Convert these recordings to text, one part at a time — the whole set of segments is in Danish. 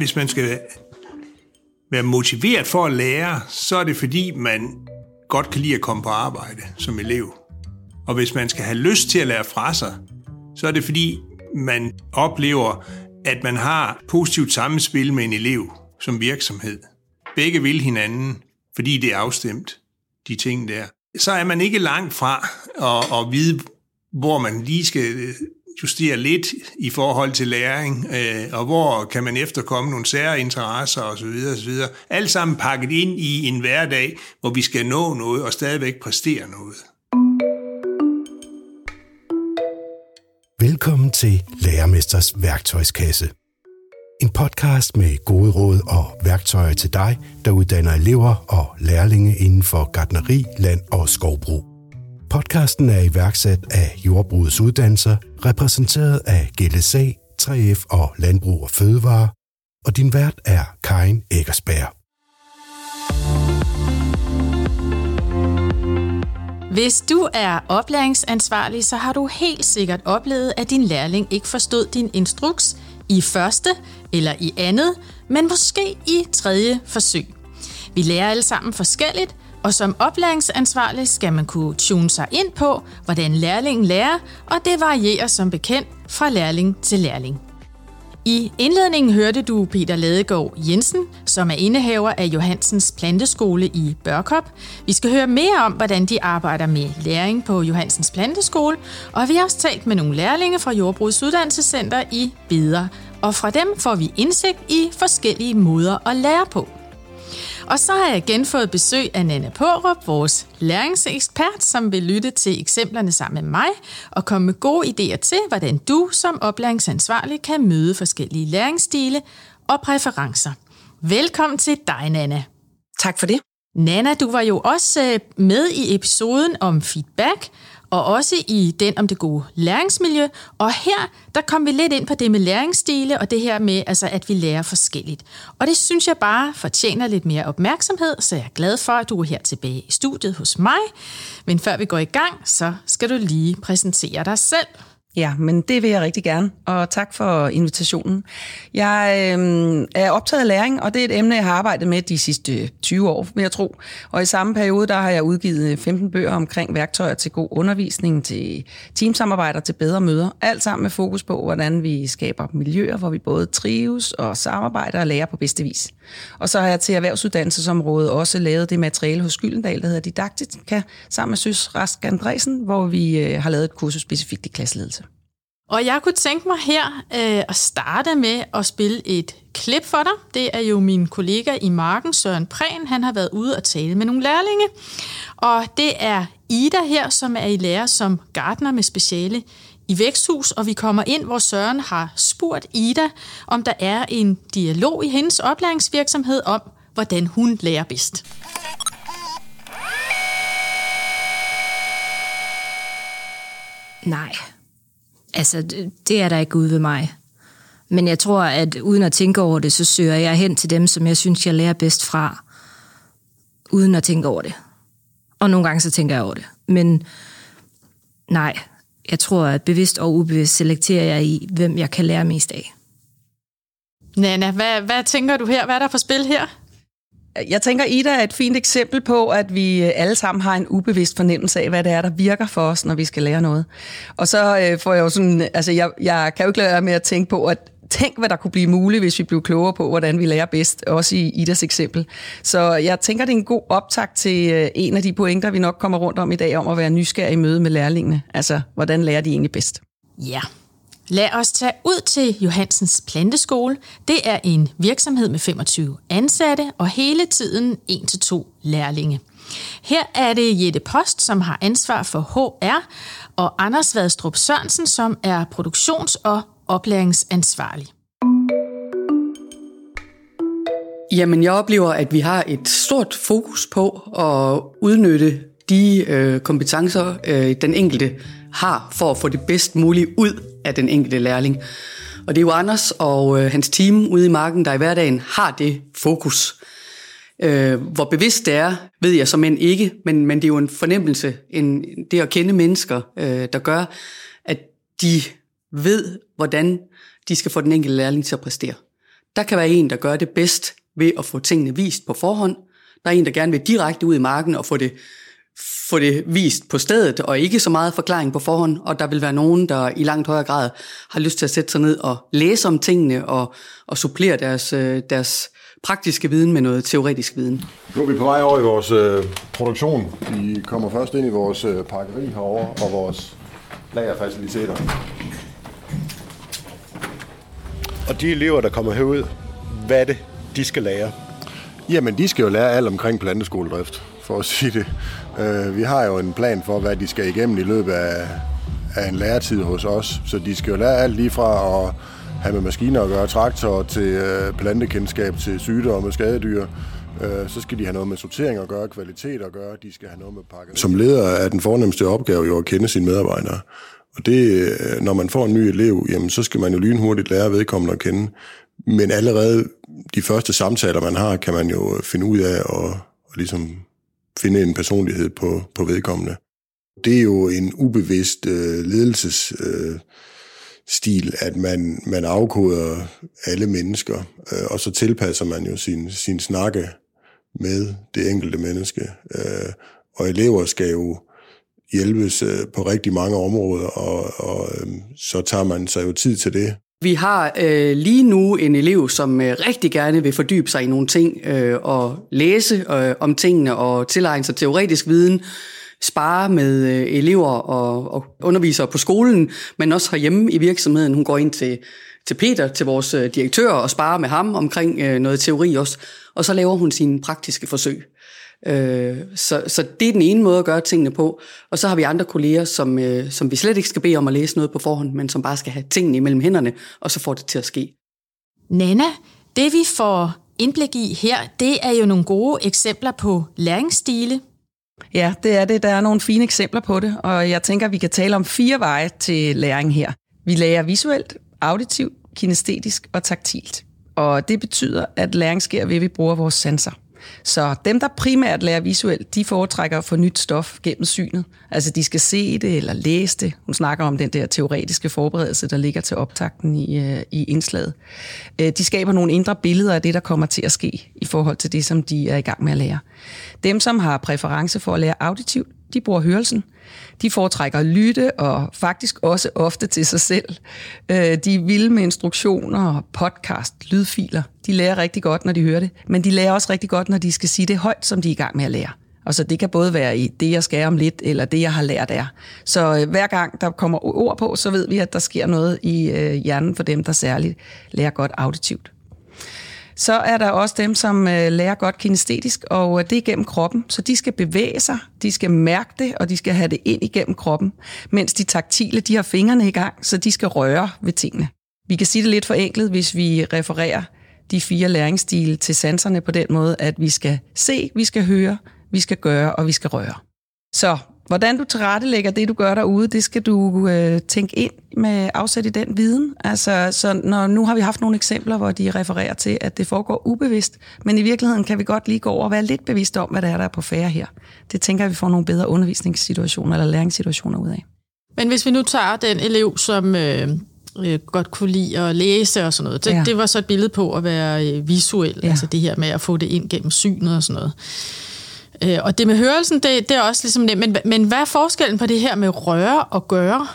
hvis man skal være motiveret for at lære, så er det fordi, man godt kan lide at komme på arbejde som elev. Og hvis man skal have lyst til at lære fra sig, så er det fordi, man oplever, at man har positivt sammenspil med en elev som virksomhed. Begge vil hinanden, fordi det er afstemt, de ting der. Så er man ikke langt fra at, at vide, hvor man lige skal justere lidt i forhold til læring, øh, og hvor kan man efterkomme nogle sære interesser osv. osv. Alt sammen pakket ind i en hverdag, hvor vi skal nå noget og stadigvæk præstere noget. Velkommen til Lærermesters værktøjskasse. En podcast med gode råd og værktøjer til dig, der uddanner elever og lærlinge inden for gardneri, land og skovbrug. Podcasten er iværksat af Jordbrugets Uddannelser, repræsenteret af GLSA, 3F og Landbrug og Fødevare, og din vært er Karin Eggersberg. Hvis du er oplæringsansvarlig, så har du helt sikkert oplevet, at din lærling ikke forstod din instruks i første eller i andet, men måske i tredje forsøg. Vi lærer alle sammen forskelligt, og som oplæringsansvarlig skal man kunne tune sig ind på, hvordan lærlingen lærer, og det varierer som bekendt fra lærling til lærling. I indledningen hørte du Peter Ladegaard Jensen, som er indehaver af Johansens Planteskole i Børkop. Vi skal høre mere om, hvordan de arbejder med læring på Johansens Planteskole, og vi har også talt med nogle lærlinge fra Jordbrugets Uddannelsescenter i Beder, og fra dem får vi indsigt i forskellige måder at lære på. Og så har jeg igen fået besøg af Nana Pårup, vores læringsekspert, som vil lytte til eksemplerne sammen med mig og komme med gode idéer til, hvordan du som oplæringsansvarlig kan møde forskellige læringsstile og præferencer. Velkommen til dig, Nana. Tak for det. Nana, du var jo også øh, med i episoden om feedback, og også i den om det gode læringsmiljø. Og her, der kom vi lidt ind på det med læringsstile, og det her med, altså, at vi lærer forskelligt. Og det synes jeg bare fortjener lidt mere opmærksomhed, så jeg er glad for, at du er her tilbage i studiet hos mig. Men før vi går i gang, så skal du lige præsentere dig selv. Ja, men det vil jeg rigtig gerne, og tak for invitationen. Jeg øh, er optaget af læring, og det er et emne, jeg har arbejdet med de sidste 20 år, vil jeg tro. Og i samme periode, der har jeg udgivet 15 bøger omkring værktøjer til god undervisning, til teamsamarbejder, til bedre møder. Alt sammen med fokus på, hvordan vi skaber miljøer, hvor vi både trives og samarbejder og lærer på bedste vis. Og så har jeg til erhvervsuddannelsesområdet også lavet det materiale hos Gyldendal, der hedder Didaktika, sammen med Søs Rask Andresen, hvor vi øh, har lavet et kursus specifikt i klasseledelse. Og jeg kunne tænke mig her øh, at starte med at spille et klip for dig. Det er jo min kollega i Marken, Søren Prehn. Han har været ude og tale med nogle lærlinge. Og det er Ida her, som er i lære som gartner med speciale i væksthus, og vi kommer ind, hvor Søren har spurgt Ida, om der er en dialog i hendes oplæringsvirksomhed om, hvordan hun lærer bedst. Nej, Altså, det er der ikke ude ved mig. Men jeg tror, at uden at tænke over det, så søger jeg hen til dem, som jeg synes, jeg lærer bedst fra, uden at tænke over det. Og nogle gange så tænker jeg over det. Men nej, jeg tror, at bevidst og ubevidst selekterer jeg i, hvem jeg kan lære mest af. Nana, hvad, hvad tænker du her? Hvad er der på spil her? Jeg tænker, Ida er et fint eksempel på, at vi alle sammen har en ubevidst fornemmelse af, hvad det er, der virker for os, når vi skal lære noget. Og så øh, får jeg jo sådan, altså jeg, jeg kan jo ikke lade være med at tænke på, at tænk, hvad der kunne blive muligt, hvis vi blev klogere på, hvordan vi lærer bedst, også i Idas eksempel. Så jeg tænker, det er en god optakt til øh, en af de pointer, vi nok kommer rundt om i dag, om at være nysgerrig i møde med lærlingene. Altså, hvordan lærer de egentlig bedst? Ja, Lad os tage ud til Johansens Planteskole. Det er en virksomhed med 25 ansatte og hele tiden 1-2 lærlinge. Her er det Jette Post, som har ansvar for HR, og Anders Vadstrup Sørensen, som er produktions- og oplæringsansvarlig. Jamen, jeg oplever, at vi har et stort fokus på at udnytte de øh, kompetencer, øh, den enkelte har for at få det bedst muligt ud af den enkelte lærling. Og det er jo Anders og øh, hans team ude i marken, der i hverdagen har det fokus. Øh, hvor bevidst det er, ved jeg som end ikke, men, men det er jo en fornemmelse, en, det at kende mennesker, øh, der gør, at de ved, hvordan de skal få den enkelte lærling til at præstere. Der kan være en, der gør det bedst ved at få tingene vist på forhånd. Der er en, der gerne vil direkte ud i marken og få det, få det vist på stedet, og ikke så meget forklaring på forhånd. Og der vil være nogen, der i langt højere grad har lyst til at sætte sig ned og læse om tingene og, og supplere deres, øh, deres praktiske viden med noget teoretisk viden. Nu er vi på vej over i vores øh, produktion. Vi kommer først ind i vores øh, pakkeri herover og vores lagerfaciliteter. Og de elever, der kommer herud, hvad er det, de skal lære? Jamen, de skal jo lære alt omkring planteskoledrift, for at sige det. Øh, vi har jo en plan for, hvad de skal igennem i løbet af, af en læretid hos os, så de skal jo lære alt lige fra at have med maskiner at gøre, traktor til øh, plantekendskab til sygdomme og skadedyr. Øh, så skal de have noget med sortering at gøre, kvalitet at gøre, de skal have noget med pakke. Som leder er den fornemmeste opgave jo at kende sine medarbejdere. Og det, øh, når man får en ny elev, jamen, så skal man jo lynhurtigt lære vedkommende at kende. Men allerede de første samtaler, man har, kan man jo finde ud af at, at ligesom finde en personlighed på, på vedkommende. Det er jo en ubevidst øh, ledelses... Øh, stil, at man, man afkoder alle mennesker, øh, og så tilpasser man jo sin, sin snakke med det enkelte menneske. Øh, og elever skal jo hjælpes øh, på rigtig mange områder, og, og øhm, så tager man sig jo tid til det. Vi har øh, lige nu en elev, som øh, rigtig gerne vil fordybe sig i nogle ting øh, og læse øh, om tingene og tilegne sig teoretisk viden, spare med øh, elever og, og undervisere på skolen, men også herhjemme i virksomheden. Hun går ind til, til Peter, til vores øh, direktør, og sparer med ham omkring øh, noget teori også. Og så laver hun sine praktiske forsøg. Øh, så, så det er den ene måde at gøre tingene på. Og så har vi andre kolleger, som, øh, som vi slet ikke skal bede om at læse noget på forhånd, men som bare skal have tingene imellem hænderne, og så får det til at ske. Nana, det vi får indblik i her, det er jo nogle gode eksempler på læringsstile. Ja, det er det. Der er nogle fine eksempler på det, og jeg tænker, at vi kan tale om fire veje til læring her. Vi lærer visuelt, auditivt, kinestetisk og taktilt. Og det betyder, at læring sker ved, at vi bruger vores sanser. Så dem, der primært lærer visuelt, de foretrækker at få nyt stof gennem synet. Altså de skal se det eller læse det. Hun snakker om den der teoretiske forberedelse, der ligger til optakten i, øh, i indslaget. Øh, de skaber nogle indre billeder af det, der kommer til at ske i forhold til det, som de er i gang med at lære. Dem, som har præference for at lære auditivt, de bruger hørelsen. De foretrækker at lytte, og faktisk også ofte til sig selv. Øh, de er vilde med instruktioner, podcast, lydfiler. De lærer rigtig godt, når de hører det, men de lærer også rigtig godt, når de skal sige det højt, som de er i gang med at lære. Og så det kan både være i det, jeg skal om lidt, eller det, jeg har lært af. Så øh, hver gang der kommer ord på, så ved vi, at der sker noget i øh, hjernen for dem, der særligt lærer godt auditivt. Så er der også dem, som øh, lærer godt kinestetisk, og øh, det er gennem kroppen. Så de skal bevæge sig, de skal mærke det, og de skal have det ind igennem kroppen. Mens de taktile, de har fingrene i gang, så de skal røre ved tingene. Vi kan sige det lidt forenklet, hvis vi refererer de fire læringsstile til sanserne på den måde, at vi skal se, vi skal høre, vi skal gøre, og vi skal røre. Så Hvordan du tilrettelægger det, du gør derude, det skal du øh, tænke ind med afsæt i den viden. Altså, så når, nu har vi haft nogle eksempler, hvor de refererer til, at det foregår ubevidst, men i virkeligheden kan vi godt lige gå over og være lidt bevidste om, hvad det er, der er på færre her. Det tænker jeg, vi får nogle bedre undervisningssituationer eller læringssituationer ud af. Men hvis vi nu tager den elev, som øh, øh, godt kunne lide at læse og sådan noget, det, ja. det var så et billede på at være øh, visuel, ja. altså det her med at få det ind gennem synet og sådan noget. Øh, og det med hørelsen, det, det er også ligesom det. Men, men hvad er forskellen på det her med røre og gøre?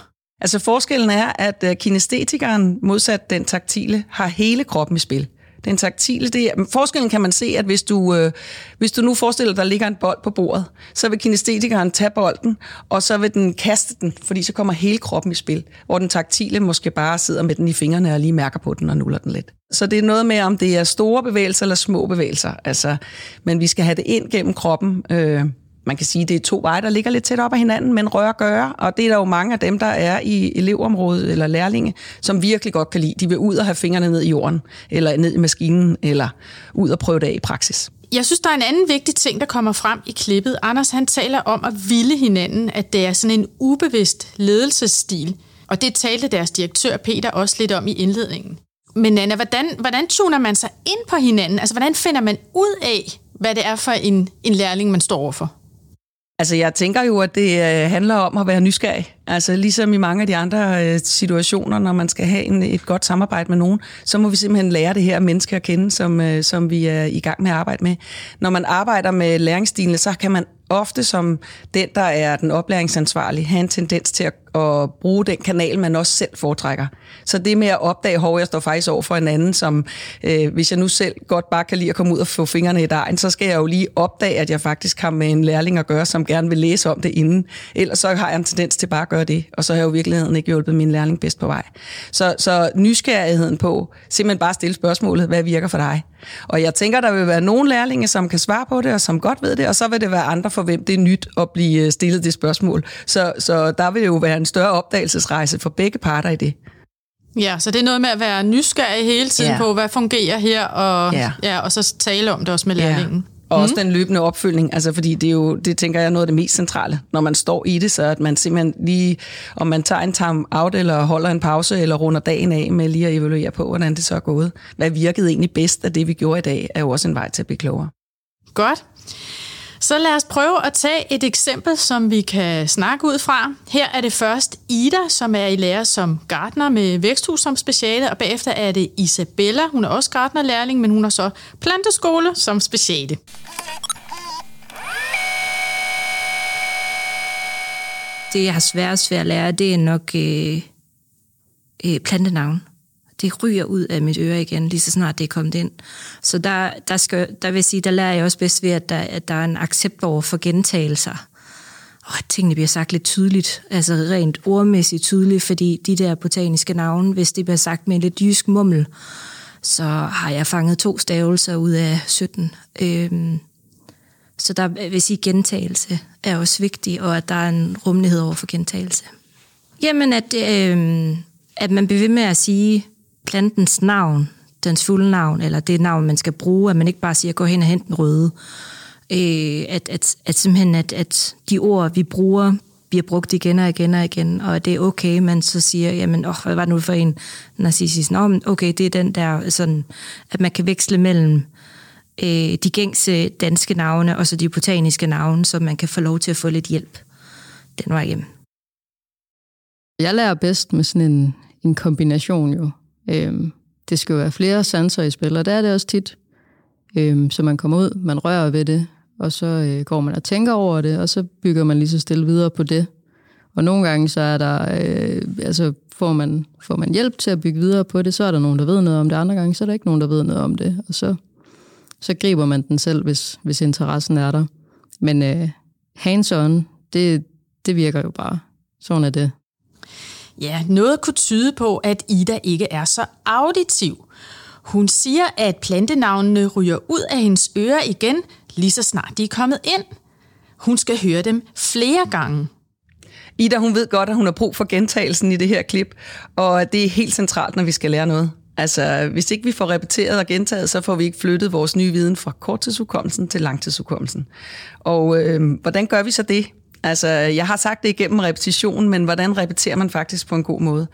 Altså forskellen er, at øh, kinestetikeren, modsat den taktile, har hele kroppen i spil. Den taktile, det er, forskellen kan man se, at hvis du, øh, hvis du nu forestiller dig, at der ligger en bold på bordet, så vil kinestetikeren tage bolden, og så vil den kaste den, fordi så kommer hele kroppen i spil, hvor den taktile måske bare sidder med den i fingrene og lige mærker på den og nuller den lidt. Så det er noget med, om det er store bevægelser eller små bevægelser. Altså, men vi skal have det ind gennem kroppen. Øh, man kan sige, det er to veje, der ligger lidt tæt op ad hinanden, men røre gør, og det er der jo mange af dem, der er i elevområdet eller lærlinge, som virkelig godt kan lide. De vil ud og have fingrene ned i jorden, eller ned i maskinen, eller ud og prøve det af i praksis. Jeg synes, der er en anden vigtig ting, der kommer frem i klippet. Anders han taler om at ville hinanden, at det er sådan en ubevidst ledelsesstil. Og det talte deres direktør Peter også lidt om i indledningen. Men Anna, hvordan, hvordan tuner man sig ind på hinanden? Altså, hvordan finder man ud af, hvad det er for en, en lærling, man står overfor? Altså, jeg tænker jo, at det øh, handler om at være nysgerrig. Altså, ligesom i mange af de andre øh, situationer, når man skal have en, et godt samarbejde med nogen, så må vi simpelthen lære det her menneske at kende, som, øh, som vi er i gang med at arbejde med. Når man arbejder med læringsstilene, så kan man ofte som den, der er den oplæringsansvarlige, have en tendens til at, at bruge den kanal, man også selv foretrækker. Så det med at opdage, hvor jeg står faktisk over for en anden, som øh, hvis jeg nu selv godt bare kan lide at komme ud og få fingrene i dejen, så skal jeg jo lige opdage, at jeg faktisk har med en lærling at gøre, som gerne vil læse om det inden. Ellers så har jeg en tendens til bare at gøre det, og så har jeg jo i virkeligheden ikke hjulpet min lærling bedst på vej. Så, så nysgerrigheden på simpelthen bare stille spørgsmålet, hvad virker for dig? Og jeg tænker, der vil være nogle lærlinge, som kan svare på det, og som godt ved det, og så vil det være andre, for hvem det er nyt at blive øh, stillet det spørgsmål. Så, så der vil jo være en større opdagelsesrejse for begge parter i det. Ja, så det er noget med at være nysgerrig hele tiden ja. på, hvad fungerer her, og, ja. Ja, og så tale om det også med lærlingen. Ja. Og mm. også den løbende opfølgning, altså fordi det er jo, det tænker jeg er noget af det mest centrale, når man står i det, så at man simpelthen lige, om man tager en time out, eller holder en pause, eller runder dagen af med lige at evaluere på, hvordan det så er gået. Hvad virkede egentlig bedst af det, vi gjorde i dag, er jo også en vej til at blive klogere. Godt. Så lad os prøve at tage et eksempel, som vi kan snakke ud fra. Her er det først Ida, som er i lære som gartner med væksthus som speciale, og bagefter er det Isabella. Hun er også gartnerlærling, men hun har så planteskole som speciale. Det, jeg har sværest ved at lære, det er nok øh, øh, plantenavn det ryger ud af mit øre igen, lige så snart det er kommet ind. Så der, der, skal, der vil sige, der lærer jeg også bedst ved, at der, at der er en accept over for gentagelser. Og at tingene bliver sagt lidt tydeligt, altså rent ordmæssigt tydeligt, fordi de der botaniske navne, hvis det bliver sagt med en lidt jysk mummel, så har jeg fanget to stavelser ud af 17. Øhm, så der vil sige, gentagelse er også vigtig, og at der er en rummelighed over for gentagelse. Jamen, at, øh, at man bliver ved med at sige plantens navn, dens fulde navn, eller det navn, man skal bruge, at man ikke bare siger, gå hen og hent den røde. Øh, at, at, at simpelthen, at, at de ord, vi bruger, bliver brugt igen og igen og igen, og det er okay, man så siger, jamen, åh, hvad var det nu for en narcissist? Nå, men okay, det er den der, sådan, at man kan veksle mellem øh, de gængse danske navne, og så de botaniske navne, så man kan få lov til at få lidt hjælp den vej hjem. Jeg lærer bedst med sådan en, en kombination jo Øhm, det skal jo være flere sanser i spil, og der er det også tit. Øhm, så man kommer ud, man rører ved det, og så øh, går man og tænker over det, og så bygger man lige så stille videre på det. Og nogle gange så er der, øh, altså får man, får man hjælp til at bygge videre på det, så er der nogen, der ved noget om det. Andre gange, så er der ikke nogen, der ved noget om det. Og så, så griber man den selv, hvis, hvis interessen er der. Men øh, hands-on, det, det virker jo bare. Sådan er det. Ja, noget kunne tyde på, at Ida ikke er så auditiv. Hun siger, at plantenavnene ryger ud af hendes ører igen, lige så snart de er kommet ind. Hun skal høre dem flere gange. Ida, hun ved godt, at hun har brug for gentagelsen i det her klip, og det er helt centralt, når vi skal lære noget. Altså, hvis ikke vi får repeteret og gentaget, så får vi ikke flyttet vores nye viden fra korttidsudkommelsen til langtidshukommelsen. Og øh, hvordan gør vi så det? Altså, jeg har sagt det igennem repetition, men hvordan repeterer man faktisk på en god måde?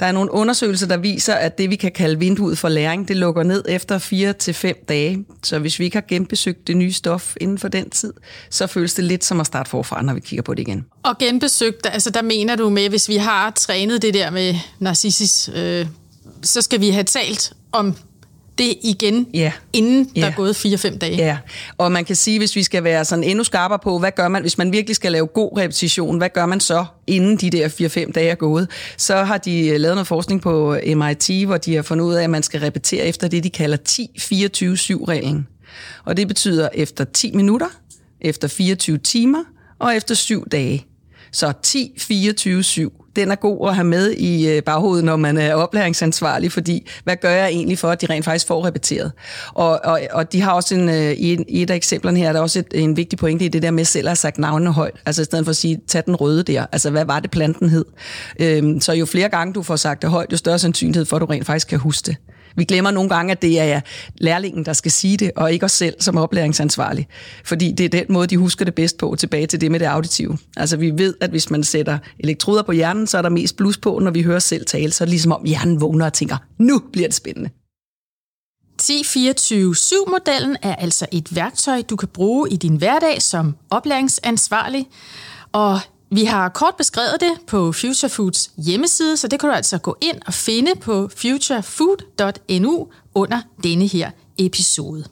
Der er nogle undersøgelser, der viser, at det, vi kan kalde vinduet for læring, det lukker ned efter 4 til fem dage. Så hvis vi ikke har genbesøgt det nye stof inden for den tid, så føles det lidt som at starte forfra, når vi kigger på det igen. Og genbesøgt, altså der mener du med, hvis vi har trænet det der med narcissis, øh, så skal vi have talt om det igen, ja. inden der er gået 4-5 dage. Ja, og man kan sige, hvis vi skal være sådan endnu skarpere på, hvad gør man, hvis man virkelig skal lave god repetition, hvad gør man så, inden de der 4-5 dage er gået? Så har de lavet noget forskning på MIT, hvor de har fundet ud af, at man skal repetere efter det, de kalder 10-24-7-reglen. Og det betyder efter 10 minutter, efter 24 timer og efter 7 dage. Så 10-24-7 den er god at have med i øh, baghovedet, når man er oplæringsansvarlig, fordi hvad gør jeg egentlig for, at de rent faktisk får repeteret? Og, og, og de har også en, øh, i, et af eksemplerne her, der er også et, en vigtig pointe i det der med selv at have sagt navnene højt. Altså i stedet for at sige, tag den røde der. Altså hvad var det planten hed? Øhm, så jo flere gange du får sagt det højt, jo større sandsynlighed for, at du rent faktisk kan huske det. Vi glemmer nogle gange, at det er lærlingen, der skal sige det, og ikke os selv som oplæringsansvarlig. Fordi det er den måde, de husker det bedst på, tilbage til det med det auditive. Altså vi ved, at hvis man sætter elektroder på hjernen, så er der mest blus på, når vi hører selv tale. Så er det ligesom om hjernen vågner og tænker, nu bliver det spændende. 10-24-7-modellen er altså et værktøj, du kan bruge i din hverdag som oplæringsansvarlig. Og vi har kort beskrevet det på Future Foods hjemmeside, så det kan du altså gå ind og finde på futurefood.nu under denne her episode.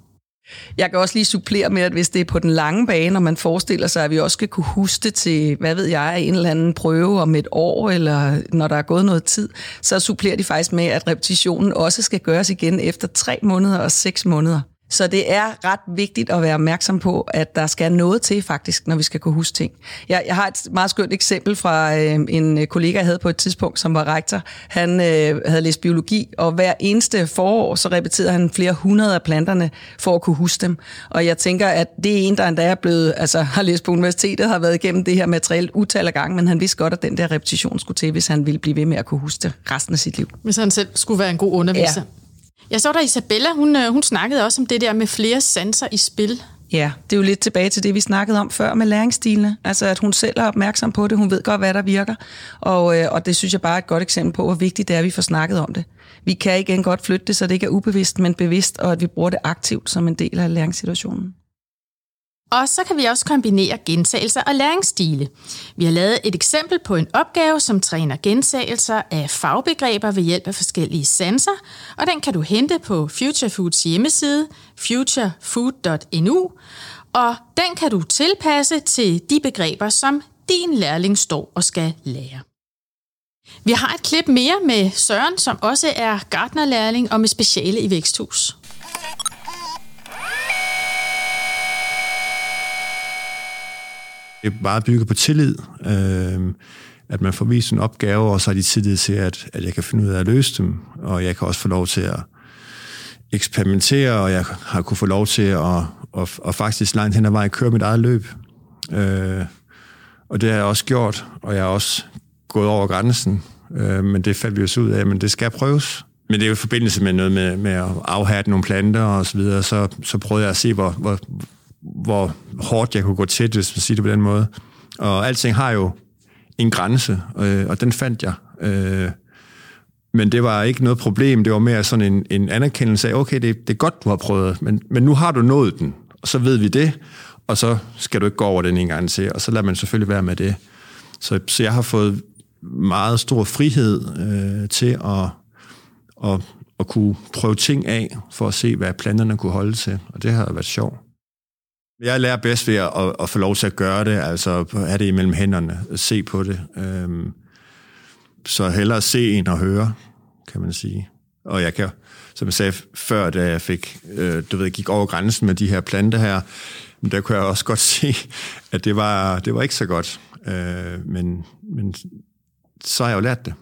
Jeg kan også lige supplere med, at hvis det er på den lange bane, og man forestiller sig, at vi også skal kunne huske det til, hvad ved jeg, en eller anden prøve om et år, eller når der er gået noget tid, så supplerer de faktisk med, at repetitionen også skal gøres igen efter tre måneder og seks måneder. Så det er ret vigtigt at være opmærksom på, at der skal noget til faktisk, når vi skal kunne huske ting. Jeg, jeg har et meget skønt eksempel fra øh, en kollega, jeg havde på et tidspunkt, som var rektor. Han øh, havde læst biologi, og hver eneste forår, så repeterede han flere hundrede af planterne for at kunne huske dem. Og jeg tænker, at det er en, der endda er blevet, altså har læst på universitetet, har været igennem det her materiale utal af gange, men han vidste godt, at den der repetition skulle til, hvis han ville blive ved med at kunne huske det resten af sit liv. Hvis han selv skulle være en god underviser. Ja. Jeg så der Isabella, hun, øh, hun snakkede også om det der med flere sanser i spil. Ja, det er jo lidt tilbage til det, vi snakkede om før med læringsstilene. Altså, at hun selv er opmærksom på det. Hun ved godt, hvad der virker. Og, øh, og det synes jeg bare er et godt eksempel på, hvor vigtigt det er, at vi får snakket om det. Vi kan igen godt flytte det, så det ikke er ubevidst, men bevidst, og at vi bruger det aktivt som en del af læringssituationen. Og så kan vi også kombinere gentagelser og læringsstile. Vi har lavet et eksempel på en opgave, som træner gentagelser af fagbegreber ved hjælp af forskellige sanser, og den kan du hente på Future Foods hjemmeside, futurefood.nu, og den kan du tilpasse til de begreber, som din lærling står og skal lære. Vi har et klip mere med Søren, som også er gartnerlærling og med speciale i væksthus. Det er bare bygget på tillid, øh, at man får vist en opgave, og så har de tillid til, at, at jeg kan finde ud af at løse dem, og jeg kan også få lov til at eksperimentere, og jeg har kunne få lov til at, at, at faktisk langt hen ad vejen køre mit eget løb. Øh, og det har jeg også gjort, og jeg har også gået over grænsen, øh, men det faldt vi os ud af, men det skal prøves. Men det er jo i forbindelse med noget med, med at afhærde nogle planter og så videre, så, så prøvede jeg at se, hvor, hvor, hvor hårdt jeg kunne gå til, hvis man siger det på den måde. Og alting har jo en grænse, øh, og den fandt jeg. Øh, men det var ikke noget problem, det var mere sådan en, en anerkendelse af, okay, det, det er godt, du har prøvet, men, men nu har du nået den, og så ved vi det, og så skal du ikke gå over den en gang til, og så lader man selvfølgelig være med det. Så, så jeg har fået meget stor frihed øh, til at, at, at kunne prøve ting af, for at se, hvad planterne kunne holde til, og det har været sjovt. Jeg lærer bedst ved at, at, at få lov til at gøre det, altså have det imellem hænderne, se på det. Øhm, så hellere se end at høre, kan man sige. Og jeg kan, som jeg sagde før, da jeg fik, øh, du ved, gik over grænsen med de her planter her, men der kunne jeg også godt se, at det var, det var ikke så godt. Øh, men, men så har jeg jo lært det.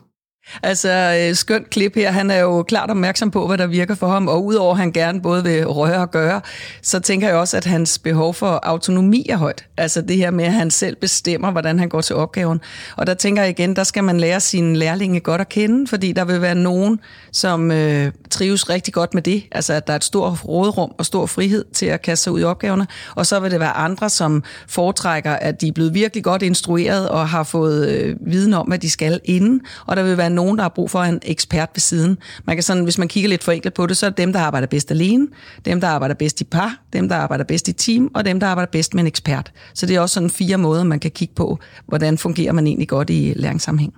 Altså, øh, skønt klip her. Han er jo klart opmærksom på, hvad der virker for ham, og udover at han gerne både vil røre og gøre, så tænker jeg også, at hans behov for autonomi er højt. Altså det her med, at han selv bestemmer, hvordan han går til opgaven. Og der tænker jeg igen, der skal man lære sine lærlinge godt at kende, fordi der vil være nogen, som øh, trives rigtig godt med det. Altså, at der er et stort rådrum og stor frihed til at kaste sig ud i opgaverne. Og så vil det være andre, som foretrækker, at de er blevet virkelig godt instrueret og har fået øh, viden om, hvad de skal inden. Og der vil være nogen, der har brug for en ekspert ved siden. Man kan sådan, hvis man kigger lidt forenklet på det, så er det dem, der arbejder bedst alene, dem, der arbejder bedst i par, dem, der arbejder bedst i team, og dem, der arbejder bedst med en ekspert. Så det er også sådan fire måder, man kan kigge på, hvordan fungerer man egentlig godt i læringssammenhæng.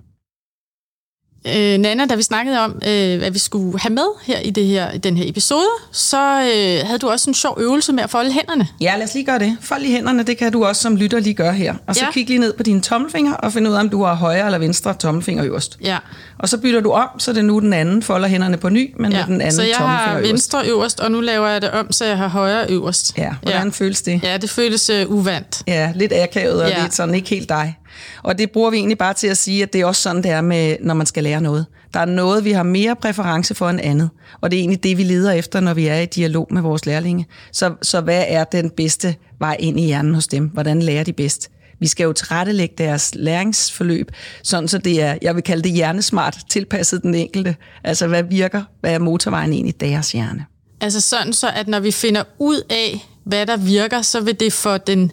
Øh, Nana, da vi snakkede om, øh, hvad vi skulle have med her i, det her, i den her episode, så øh, havde du også en sjov øvelse med at folde hænderne. Ja, lad os lige gøre det. Fold lige hænderne, det kan du også som lytter lige gøre her. Og så ja. kig lige ned på dine tommelfinger og find ud af, om du har højre eller venstre tommelfinger øverst. Ja. Og så bytter du om, så det er nu den anden folder hænderne på ny, men ja. med den anden Så jeg har venstre øverst, og nu laver jeg det om, så jeg har højre øverst. Ja, hvordan ja. føles det? Ja, det føles uh, uvandt. Ja, lidt akavet og ja. lidt sådan ikke helt dig. Og det bruger vi egentlig bare til at sige, at det er også sådan, det er, med, når man skal lære noget. Der er noget, vi har mere præference for end andet. Og det er egentlig det, vi leder efter, når vi er i dialog med vores lærlinge. Så, så hvad er den bedste vej ind i hjernen hos dem? Hvordan lærer de bedst? Vi skal jo tilrettelægge deres læringsforløb, sådan så det er, jeg vil kalde det hjernesmart, tilpasset den enkelte. Altså, hvad virker? Hvad er motorvejen ind i deres hjerne? Altså sådan så, at når vi finder ud af, hvad der virker, så vil det for den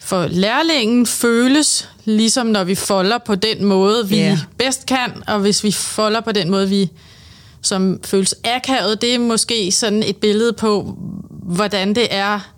for lærlingen føles ligesom når vi folder på den måde, vi yeah. bedst kan, og hvis vi folder på den måde, vi som føles akavet, det er måske sådan et billede på, hvordan det er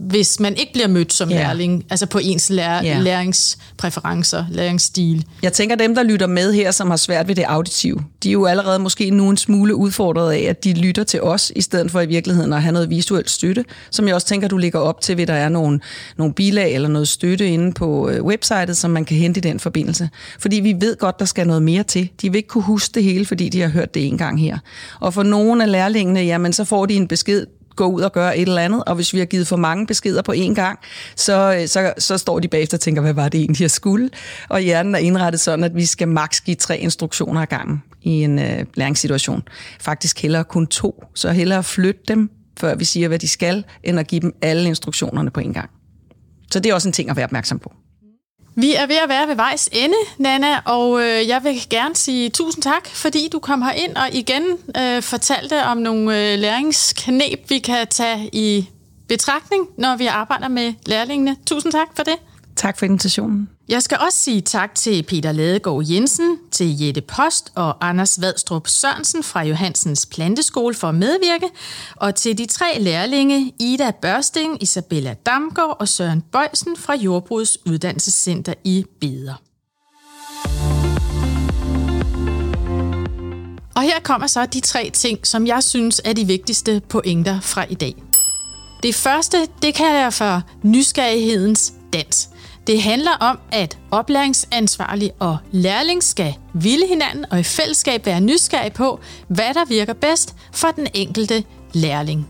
hvis man ikke bliver mødt som ja. lærling, altså på ens lær- ja. læringspræferencer, læringsstil. Jeg tænker, dem, der lytter med her, som har svært ved det auditive, de er jo allerede måske nu en smule udfordret af, at de lytter til os, i stedet for i virkeligheden at have noget visuelt støtte, som jeg også tænker, du ligger op til, ved der er nogle, nogle bilag eller noget støtte inde på øh, websitet, som man kan hente i den forbindelse. Fordi vi ved godt, der skal noget mere til. De vil ikke kunne huske det hele, fordi de har hørt det en gang her. Og for nogle af lærlingene, jamen så får de en besked gå ud og gøre et eller andet, og hvis vi har givet for mange beskeder på én gang, så, øh, så, så står de bagefter og tænker, hvad var det egentlig, jeg skulle? Og hjernen er indrettet sådan, at vi skal maks give tre instruktioner ad gangen i en øh, læringssituation. Faktisk hellere kun to, så hellere flytte dem, før vi siger, hvad de skal, end at give dem alle instruktionerne på én gang. Så det er også en ting at være opmærksom på. Vi er ved at være ved vejs ende, Nana, og øh, jeg vil gerne sige tusind tak, fordi du kom her ind og igen øh, fortalte om nogle øh, læringsknep, vi kan tage i betragtning, når vi arbejder med lærlingene. Tusind tak for det. Tak for invitationen. Jeg skal også sige tak til Peter Ladegaard Jensen, til Jette Post og Anders Vadstrup Sørensen fra Johansens Planteskole for at medvirke, og til de tre lærlinge Ida Børsting, Isabella Damgaard og Søren Bøjsen fra Jordbrugets Uddannelsescenter i Beder. Og her kommer så de tre ting, som jeg synes er de vigtigste pointer fra i dag. Det første, det kalder jeg for nysgerrighedens dans. Det handler om, at oplæringsansvarlig og lærling skal ville hinanden og i fællesskab være nysgerrige på, hvad der virker bedst for den enkelte lærling.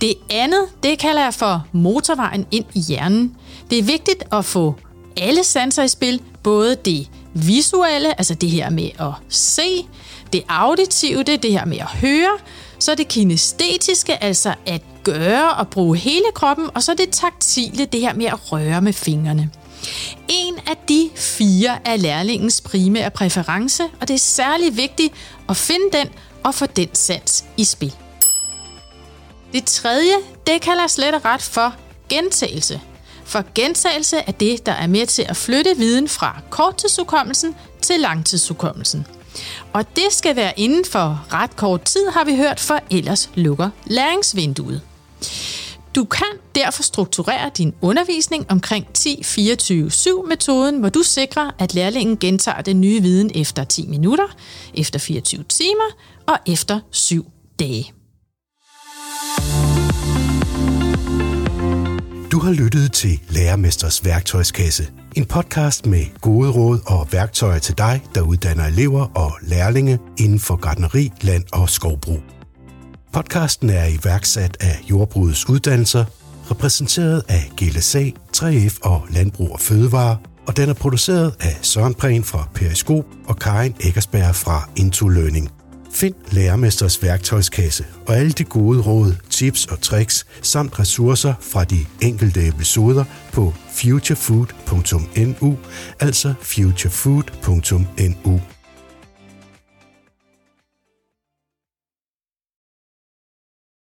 Det andet, det kalder jeg for motorvejen ind i hjernen. Det er vigtigt at få alle sanser i spil, både det visuelle, altså det her med at se, det auditive, det er det her med at høre, så det kinestetiske, altså at gøre og bruge hele kroppen, og så det taktile, det her med at røre med fingrene. En af de fire er lærlingens primære præference, og det er særlig vigtigt at finde den og få den sans i spil. Det tredje, det kalder slet og ret for gentagelse. For gentagelse er det, der er med til at flytte viden fra korttidshukommelsen til langtidshukommelsen. Og det skal være inden for ret kort tid, har vi hørt, for ellers lukker læringsvinduet. Du kan derfor strukturere din undervisning omkring 10-24-7-metoden, hvor du sikrer, at lærlingen gentager den nye viden efter 10 minutter, efter 24 timer og efter 7 dage. Du har lyttet til Lærermesters værktøjskasse. En podcast med gode råd og værktøjer til dig, der uddanner elever og lærlinge inden for gardneri, land og skovbrug. Podcasten er iværksat af Jordbrugets Uddannelser, repræsenteret af GLSA, 3F og Landbrug og Fødevare, og den er produceret af Søren Prehn fra Periskop og Karin Eggersberg fra Into Learning. Find Lærermesters værktøjskasse og alle de gode råd, tips og tricks samt ressourcer fra de enkelte episoder på futurefood.nu, altså futurefood.nu.